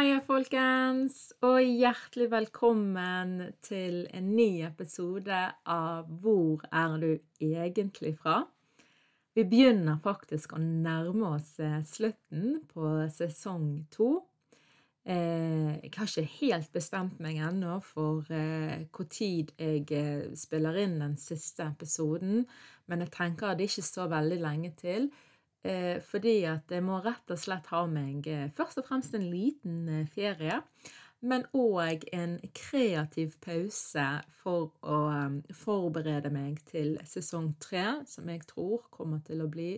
Heia, folkens, og hjertelig velkommen til en ny episode av Hvor er du egentlig fra? Vi begynner faktisk å nærme oss eh, slutten på sesong to. Eh, jeg har ikke helt bestemt meg ennå for eh, hvor tid jeg spiller inn den siste episoden, men jeg tenker at det ikke står veldig lenge til. Eh, fordi at jeg må rett og slett ha meg eh, først og fremst en liten eh, ferie, men òg en kreativ pause for å forberede meg til sesong tre, som jeg tror kommer til å bli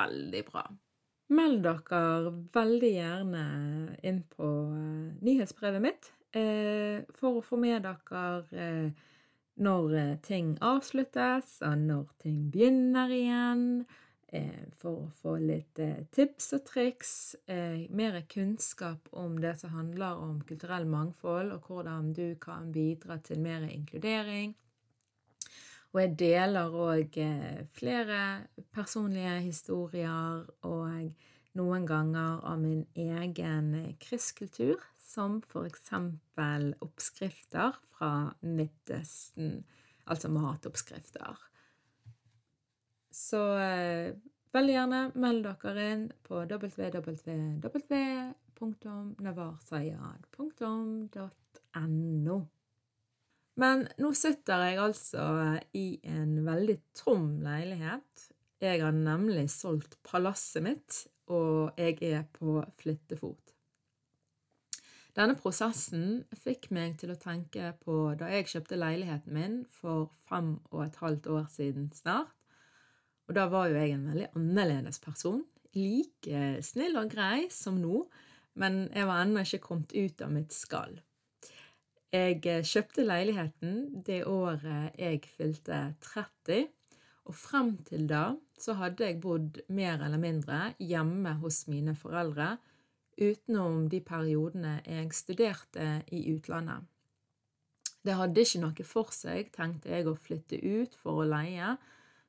veldig bra. Meld dere veldig gjerne inn på nyhetsbrevet mitt for å få med dere når ting avsluttes, og når ting begynner igjen for å få litt eh, tips og triks, eh, mer kunnskap om det som handler om kulturell mangfold, og hvordan du kan bidra til mer inkludering. Og jeg deler òg flere personlige historier og noen ganger av min egen kristkultur, som eksempel oppskrifter fra Midtøsten, altså matoppskrifter. Så eh, veldig gjerne meld dere inn på www.navarsayad.no. Men nå sitter jeg altså i en veldig tom leilighet. Jeg har nemlig solgt palasset mitt, og jeg er på flyttefot. Denne prosessen fikk meg til å tenke på da jeg kjøpte leiligheten min for fem og et halvt år siden snart. Og da var jo jeg en veldig annerledes person. Like snill og grei som nå, men jeg var ennå ikke kommet ut av mitt skall. Jeg eh, kjøpte leiligheten det året jeg fylte 30, og frem til da så hadde jeg bodd mer eller mindre hjemme hos mine foreldre, utenom de periodene jeg studerte i utlandet. Det hadde ikke noe for seg, tenkte jeg, å flytte ut for å leie,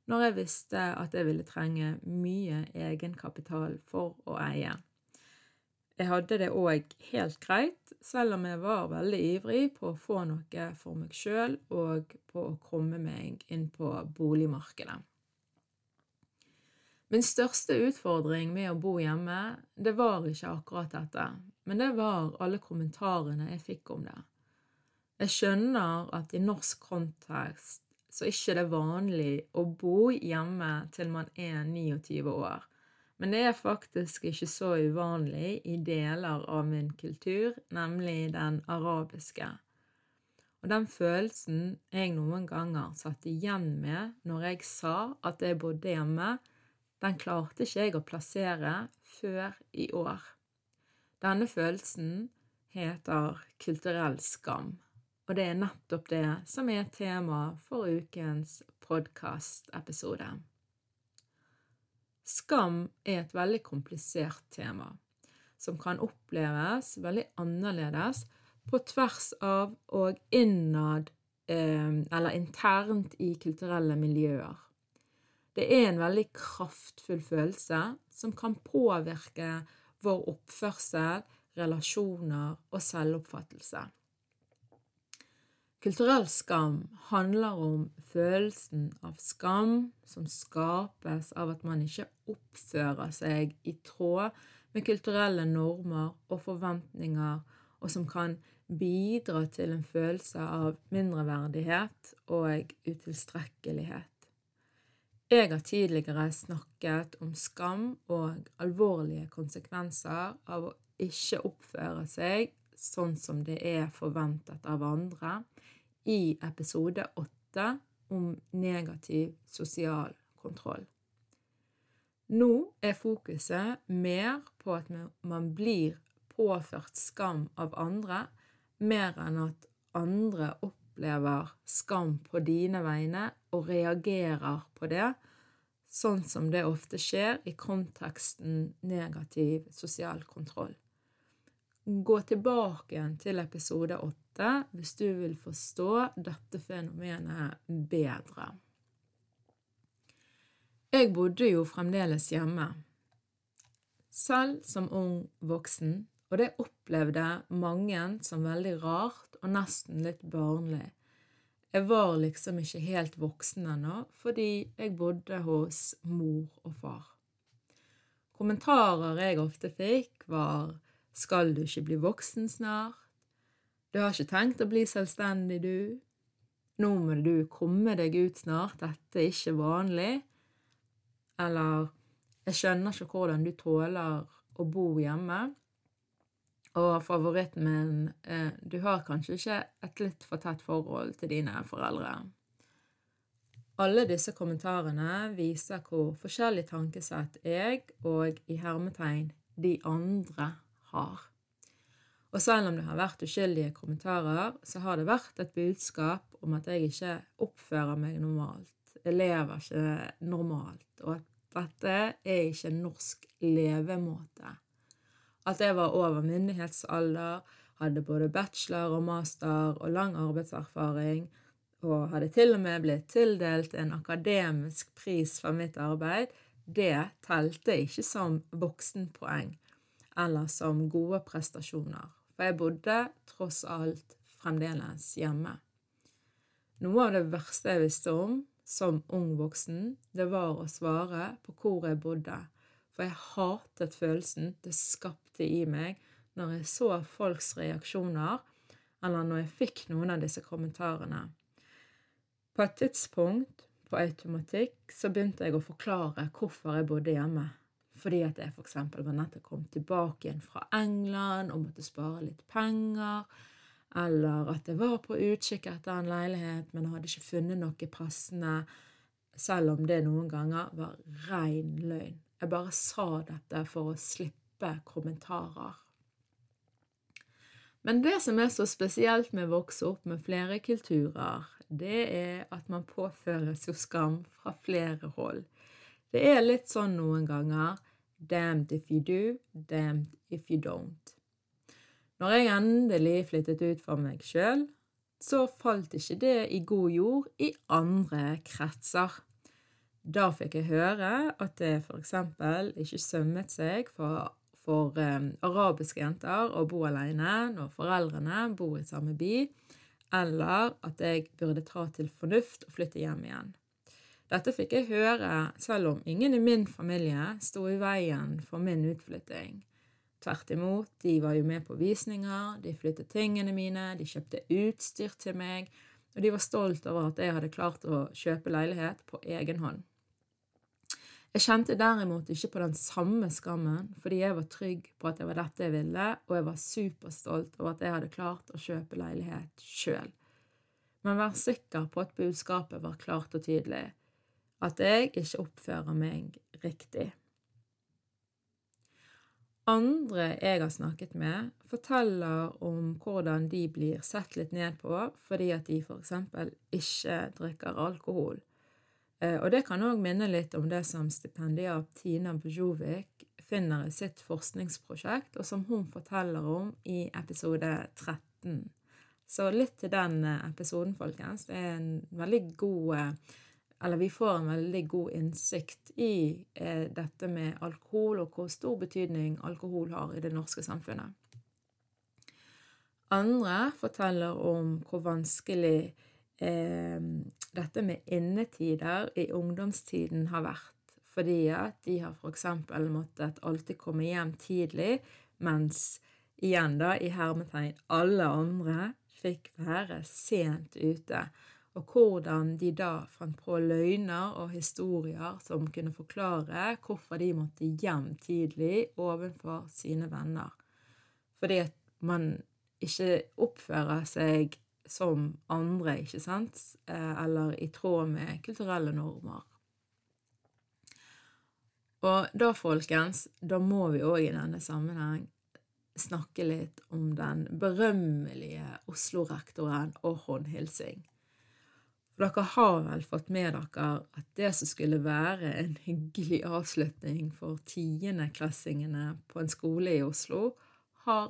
når jeg visste at jeg ville trenge mye egenkapital for å eie. Jeg hadde det òg helt greit, selv om jeg var veldig ivrig på å få noe for meg sjøl og på å komme meg inn på boligmarkedet. Min største utfordring med å bo hjemme, det var ikke akkurat dette, men det var alle kommentarene jeg fikk om det. Jeg skjønner at i norsk kontekst så ikke det er vanlig å bo hjemme til man er 29 år. Men det er faktisk ikke så uvanlig i deler av min kultur, nemlig den arabiske. Og den følelsen jeg noen ganger satt igjen med når jeg sa at jeg bodde hjemme, den klarte ikke jeg å plassere før i år. Denne følelsen heter kulturell skam. Og det er nettopp det som er tema for ukens podkastepisode. Skam er et veldig komplisert tema, som kan oppleves veldig annerledes på tvers av og innad eh, eller internt i kulturelle miljøer. Det er en veldig kraftfull følelse som kan påvirke vår oppførsel, relasjoner og selvoppfattelse. Kulturell skam handler om følelsen av skam som skapes av at man ikke oppfører seg i tråd med kulturelle normer og forventninger, og som kan bidra til en følelse av mindreverdighet og utilstrekkelighet. Jeg har tidligere snakket om skam og alvorlige konsekvenser av å ikke oppføre seg sånn som det er forventet av andre, i episode åtte om negativ sosial kontroll. Nå er fokuset mer på at man blir påført skam av andre, mer enn at andre opplever skam på dine vegne og reagerer på det, sånn som det ofte skjer i konteksten negativ sosial kontroll. Gå tilbake til episode åtte hvis du vil forstå dette fenomenet bedre. Jeg bodde jo fremdeles hjemme, selv som ung voksen, og det opplevde mange som veldig rart og nesten litt barnlig. Jeg var liksom ikke helt voksen ennå, fordi jeg bodde hos mor og far. Kommentarer jeg ofte fikk, var Skal du ikke bli voksen snart? Du har ikke tenkt å bli selvstendig, du? Nå må du komme deg ut snart, dette er ikke vanlig. Eller Jeg skjønner ikke hvordan du tåler å bo hjemme. Og favoritten min eh, Du har kanskje ikke et litt for tett forhold til dine foreldre. Alle disse kommentarene viser hvor forskjellig tankesett jeg og i hermetegn de andre har. Og selv om det har vært uskyldige kommentarer, så har det vært et budskap om at jeg ikke oppfører meg normalt, jeg lever ikke normalt, og at dette er ikke en norsk levemåte. At jeg var over myndighetsalder, hadde både bachelor og master og lang arbeidserfaring, og hadde til og med blitt tildelt en akademisk pris for mitt arbeid, det telte ikke som voksenpoeng eller som gode prestasjoner, for jeg bodde tross alt fremdeles hjemme. Noe av det verste jeg visste om som ung voksen, det var å svare på hvor jeg bodde, for jeg hatet følelsen det skapte i meg når jeg så folks reaksjoner, eller når jeg fikk noen av disse kommentarene. På et tidspunkt, på automatikk, så begynte jeg å forklare hvorfor jeg bodde hjemme. Fordi at jeg f.eks. var nettopp kommet tilbake igjen fra England og måtte spare litt penger. Eller at jeg var på utkikk etter en leilighet, men hadde ikke funnet noe passende, selv om det noen ganger var rein løgn. Jeg bare sa dette for å slippe kommentarer. Men det som er så spesielt med å vokse opp med flere kulturer, det er at man påføres jo skam fra flere hold. Det er litt sånn noen ganger damned if you do, damned if you don't. Når jeg endelig flyttet ut for meg sjøl, så falt ikke det i god jord i andre kretser. Da fikk jeg høre at det f.eks. ikke sømmet seg for, for um, arabiske jenter å bo alene når foreldrene bor i samme by, eller at jeg burde ta til fornuft og flytte hjem igjen. Dette fikk jeg høre selv om ingen i min familie sto i veien for min utflytting. Tvert imot, de var jo med på visninger, de flyttet tingene mine, de kjøpte utstyr til meg, og de var stolt over at jeg hadde klart å kjøpe leilighet på egen hånd. Jeg kjente derimot ikke på den samme skammen, fordi jeg var trygg på at det var dette jeg ville, og jeg var superstolt over at jeg hadde klart å kjøpe leilighet sjøl. Men vær sikker på at budskapet var klart og tydelig, at jeg ikke oppfører meg riktig. Andre jeg har snakket med, forteller om hvordan de blir sett litt ned på fordi at de f.eks. ikke drikker alkohol. Eh, og det kan òg minne litt om det som stipendiat Tina Bujovic finner i sitt forskningsprosjekt, og som hun forteller om i episode 13. Så litt til den episoden, folkens. Det er en veldig god eh, Eller vi får en veldig god innsikt i dette med alkohol, og hvor stor betydning alkohol har i det norske samfunnet. Andre forteller om hvor vanskelig eh, dette med innetider i ungdomstiden har vært. Fordi at de har f.eks. måttet alltid komme hjem tidlig, mens igjen da, i hermetegn, alle andre fikk være sent ute, og hvordan de da fant på løgner og historier som kunne forklare hvorfor de måtte hjem tidlig overfor sine venner. Fordi at man ikke oppfører seg som andre, ikke sant, eh, eller i tråd med kulturelle normer. Og da, folkens, da må vi òg i denne sammenheng snakke litt om den berømmelige Oslo-rektoren og håndhilsing. For dere har vel fått med dere at det som skulle være en hyggelig avslutning for tiendeklassingene på en skole i Oslo, har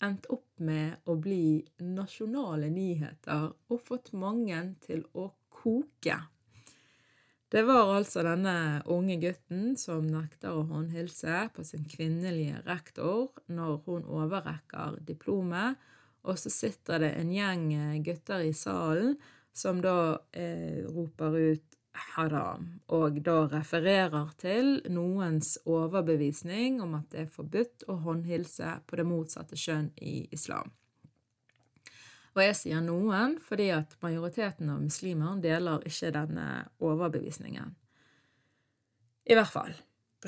endt opp med å bli nasjonale nyheter og fått mange til å koke. Det var altså denne unge gutten som nekter å håndhilse på sin kvinnelige rektor når hun overrekker diplomet, og så sitter det en gjeng gutter i salen som da eh, roper ut haram, og da refererer til noens overbevisning om at det er forbudt å håndhilse på det motsatte kjønn i islam. Og jeg sier noen fordi at majoriteten av muslimer deler ikke denne overbevisningen. I hvert fall.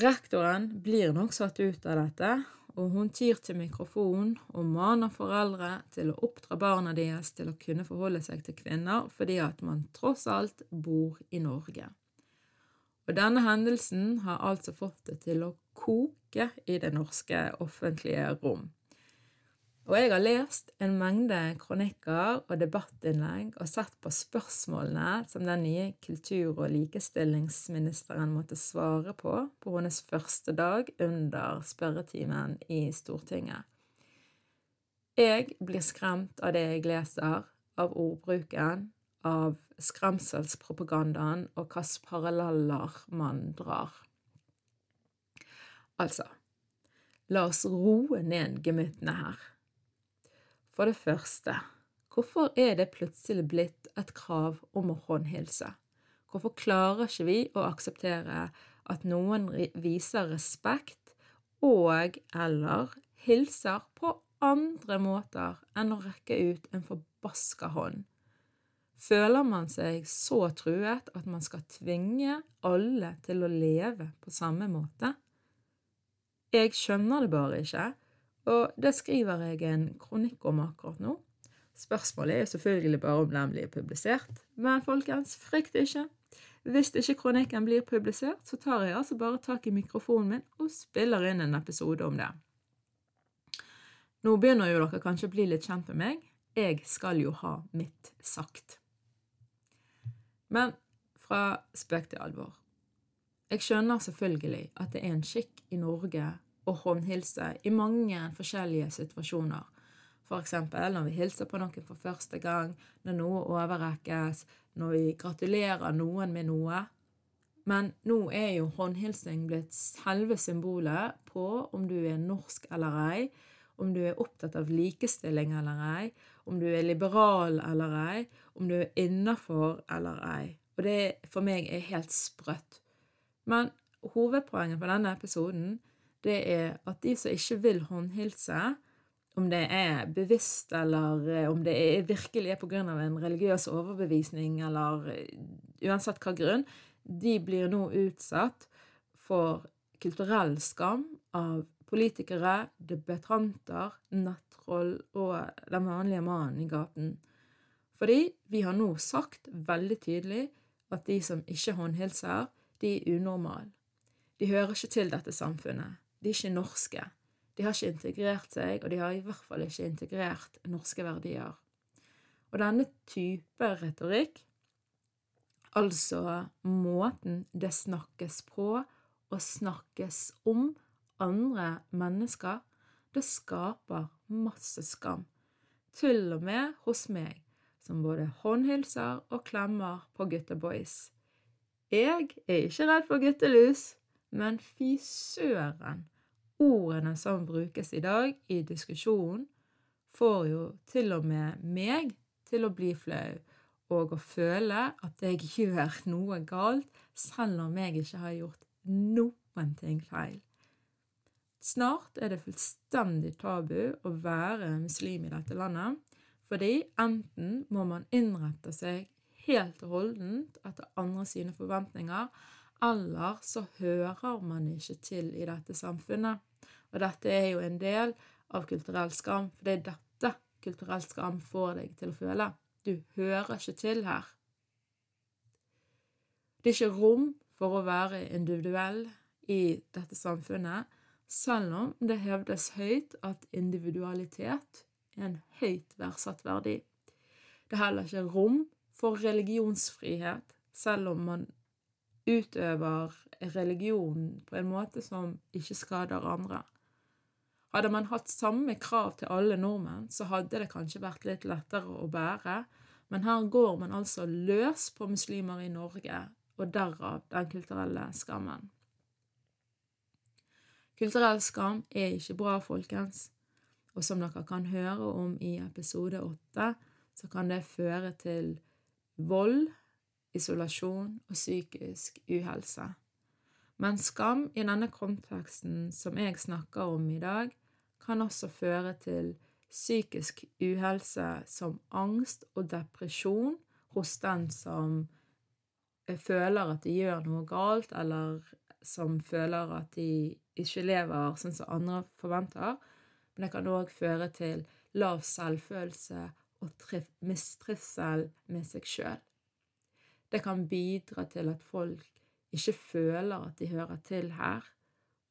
Rektoren blir nok satt ut av dette, og hun tyr til mikrofonen og maner foreldre til å oppdra barna deres til å kunne forholde seg til kvinner fordi at man tross alt bor i Norge. Og denne hendelsen har altså fått det til å koke i det norske offentlige rom. Og jeg har lest en mengde kronikker og debattinnlegg og sett på spørsmålene som den nye kultur- og likestillingsministeren måtte svare på på hennes første dag under spørretimen i Stortinget. Jeg blir skremt av det jeg leser, av ordbruken, av skremselspropagandaen og hvilke paralleller man drar. Altså, la oss roe ned gemyttene her. For det første, hvorfor er det plutselig blitt et krav om å håndhilse? Hvorfor klarer ikke vi å akseptere at noen viser respekt og eller hilser på andre måter enn å rekke ut en forbaska hånd? Føler man seg så truet at man skal tvinge alle til å leve på samme måte? Jeg skjønner det bare ikke, og det skriver jeg en kronikk om akkurat nå. Spørsmålet er selvfølgelig bare om den blir publisert, men folkens, frykt ikke. Hvis ikke kronikken blir publisert, så tar jeg altså bare tak i mikrofonen min og spiller inn en episode om det. Nå begynner jo dere kanskje å bli litt kjent med meg. Jeg skal jo ha mitt sagt. Men fra spøk til alvor. Jeg skjønner selvfølgelig at det er en skikk i Norge å håndhilse i mange forskjellige situasjoner. Eksempel når vi hilser på noen for første gang, når noe overrekkes, når vi gratulerer noen med noe. Men nå er jo håndhilsing blitt selve symbolet på om du er norsk eller ei, om du er opptatt av likestilling eller ei, om du er liberal eller ei, om du er innafor eller ei. Og det for meg er helt sprøtt. Men hovedpoenget på denne episoden det er at de som ikke vil håndhilse, om det er bevisst eller eh, om det er virkelig er pga. en religiøs overbevisning eller eh, uansett hva grunn, de blir nå utsatt for kulturell skam av politikere, debattanter, nettroll og den vanlige mannen i gaten. Fordi vi har nå sagt veldig tydelig at de som ikke håndhilser, de er unormale. De hører ikke til dette samfunnet. De er ikke norske. De har ikke integrert seg, og de har i hvert fall ikke integrert norske verdier. Og denne type retorikk, altså måten det snakkes på og snakkes om andre mennesker, det skaper masse skam. Til og med hos meg, som både håndhilser og klemmer på gutteboys. Jeg er ikke redd for guttelus, men fy søren ordene som brukes i dag i diskusjonen, får jo til og med meg til å bli flau og å føle at jeg gjør noe galt, selv om jeg ikke har gjort noen ting feil. Snart er det fullstendig tabu å være muslim i dette landet, fordi enten må man innrette seg helt og holdent etter andre sine forventninger, eller så hører man ikke til i dette samfunnet. Og dette er jo en del av kulturell skam, for det er dette kulturell skam får deg til å føle. Du hører ikke til her. Det er ikke rom for å være individuell i dette samfunnet, selv om det hevdes høyt at individualitet er en høyt verdsatt verdi. Det er heller ikke rom for religionsfrihet, selv om man utøver religion på en måte som ikke skader andre. Hadde man hatt samme krav til alle nordmenn, så hadde det kanskje vært litt lettere å bære, men her går man altså løs på muslimer i Norge, og derav den kulturelle skammen. Kulturell skam er ikke bra, folkens, og som dere kan høre om i episode åtte, så kan det føre til vold, isolasjon og psykisk uhelse. Men skam i denne konteksten som jeg snakker om i dag, kan også føre til psykisk uhelse som angst og depresjon hos den som føler at de gjør noe galt, eller som føler at de ikke lever sånn som andre forventer, men det kan òg føre til lav selvfølelse og mistrivsel med seg sjøl. Det kan bidra til at folk ikke føler at de hører til her,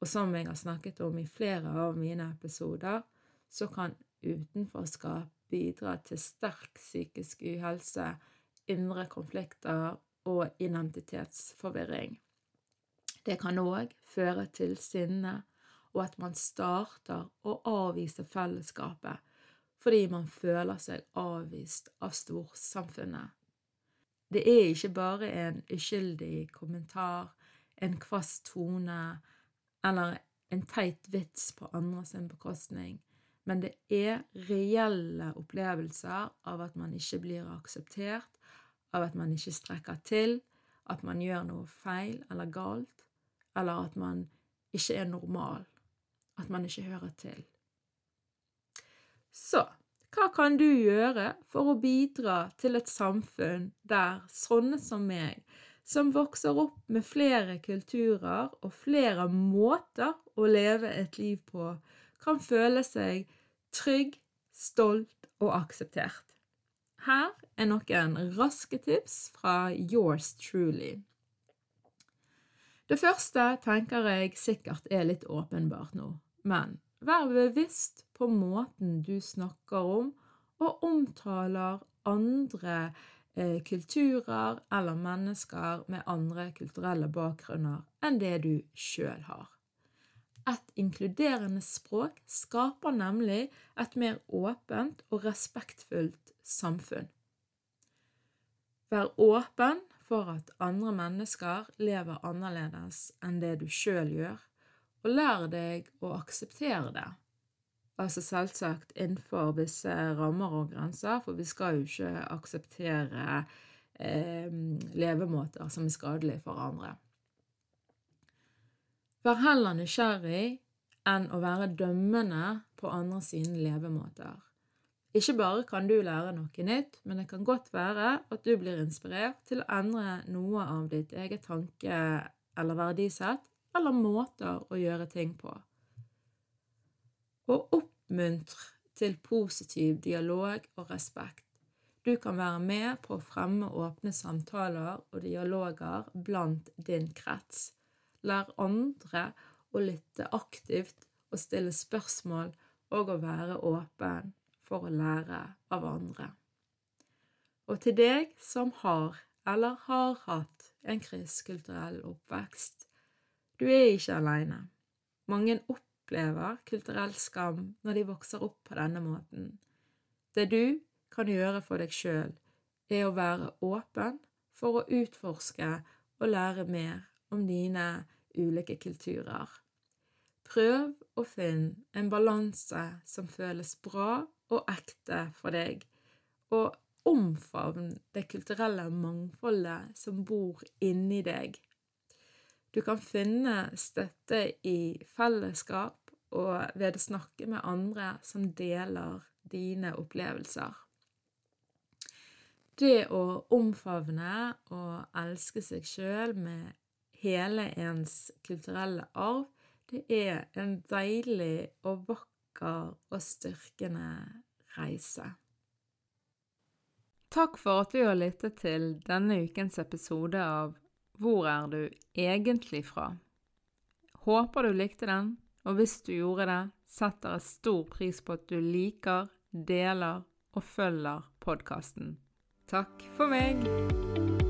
og som jeg har snakket om i flere av mine episoder, så kan utenforskap bidra til sterk psykisk uhelse, indre konflikter og identitetsforvirring. Det kan òg føre til sinne, og at man starter å avvise fellesskapet fordi man føler seg avvist av storsamfunnet. Det er ikke bare en uskyldig kommentar, en kvass tone eller en teit vits på andre sin bekostning, men det er reelle opplevelser av at man ikke blir akseptert, av at man ikke strekker til, at man gjør noe feil eller galt, eller at man ikke er normal, at man ikke hører til. Så hva kan du gjøre for å bidra til et samfunn der sånne som meg, som vokser opp med flere kulturer og flere måter å leve et liv på, kan føle seg trygg, stolt og akseptert? Her er noen raske tips fra yours truly. Det første tenker jeg sikkert er litt åpenbart nå, men vær bevisst på måten du snakker om og omtaler andre kulturer eller mennesker med andre kulturelle bakgrunner enn det du sjøl har. Et inkluderende språk skaper nemlig et mer åpent og respektfullt samfunn. Vær åpen for at andre mennesker lever annerledes enn det du sjøl gjør, og lær deg å akseptere det. Altså selvsagt innenfor visse rammer og grenser, for vi skal jo ikke akseptere eh, levemåter som er skadelige for andre. Vær heller nysgjerrig enn å være dømmende på andre sine levemåter. Ikke bare kan du lære noe nytt, men det kan godt være at du blir inspirert til å endre noe av ditt eget tanke- eller verdisett, eller måter å gjøre ting på. Og oppmuntre til positiv dialog og respekt. Du kan være med på å fremme åpne samtaler og dialoger blant din krets. Lær andre å lytte aktivt og stille spørsmål og å være åpen for å lære av andre. Og til deg som har eller har hatt en kristkulturell oppvekst, du er ikke alene. Mange opplever kulturell skam når de vokser opp på denne måten. Det du kan gjøre for deg sjøl, er å være åpen for å utforske og lære mer om dine ulike kulturer. Prøv å finne en balanse som føles bra og ekte for deg, og omfavn det kulturelle mangfoldet som bor inni deg. Du kan finne støtte i fellesskap og ved å snakke med andre som deler dine opplevelser. Det å omfavne og elske seg sjøl med hele ens kulturelle arv, det er en deilig og vakker og styrkende reise. Takk for at du har lyttet til denne ukens episode av Hvor er du egentlig fra? Håper du likte den, og hvis du gjorde det, setter jeg stor pris på at du liker, deler og følger podkasten. Takk for meg!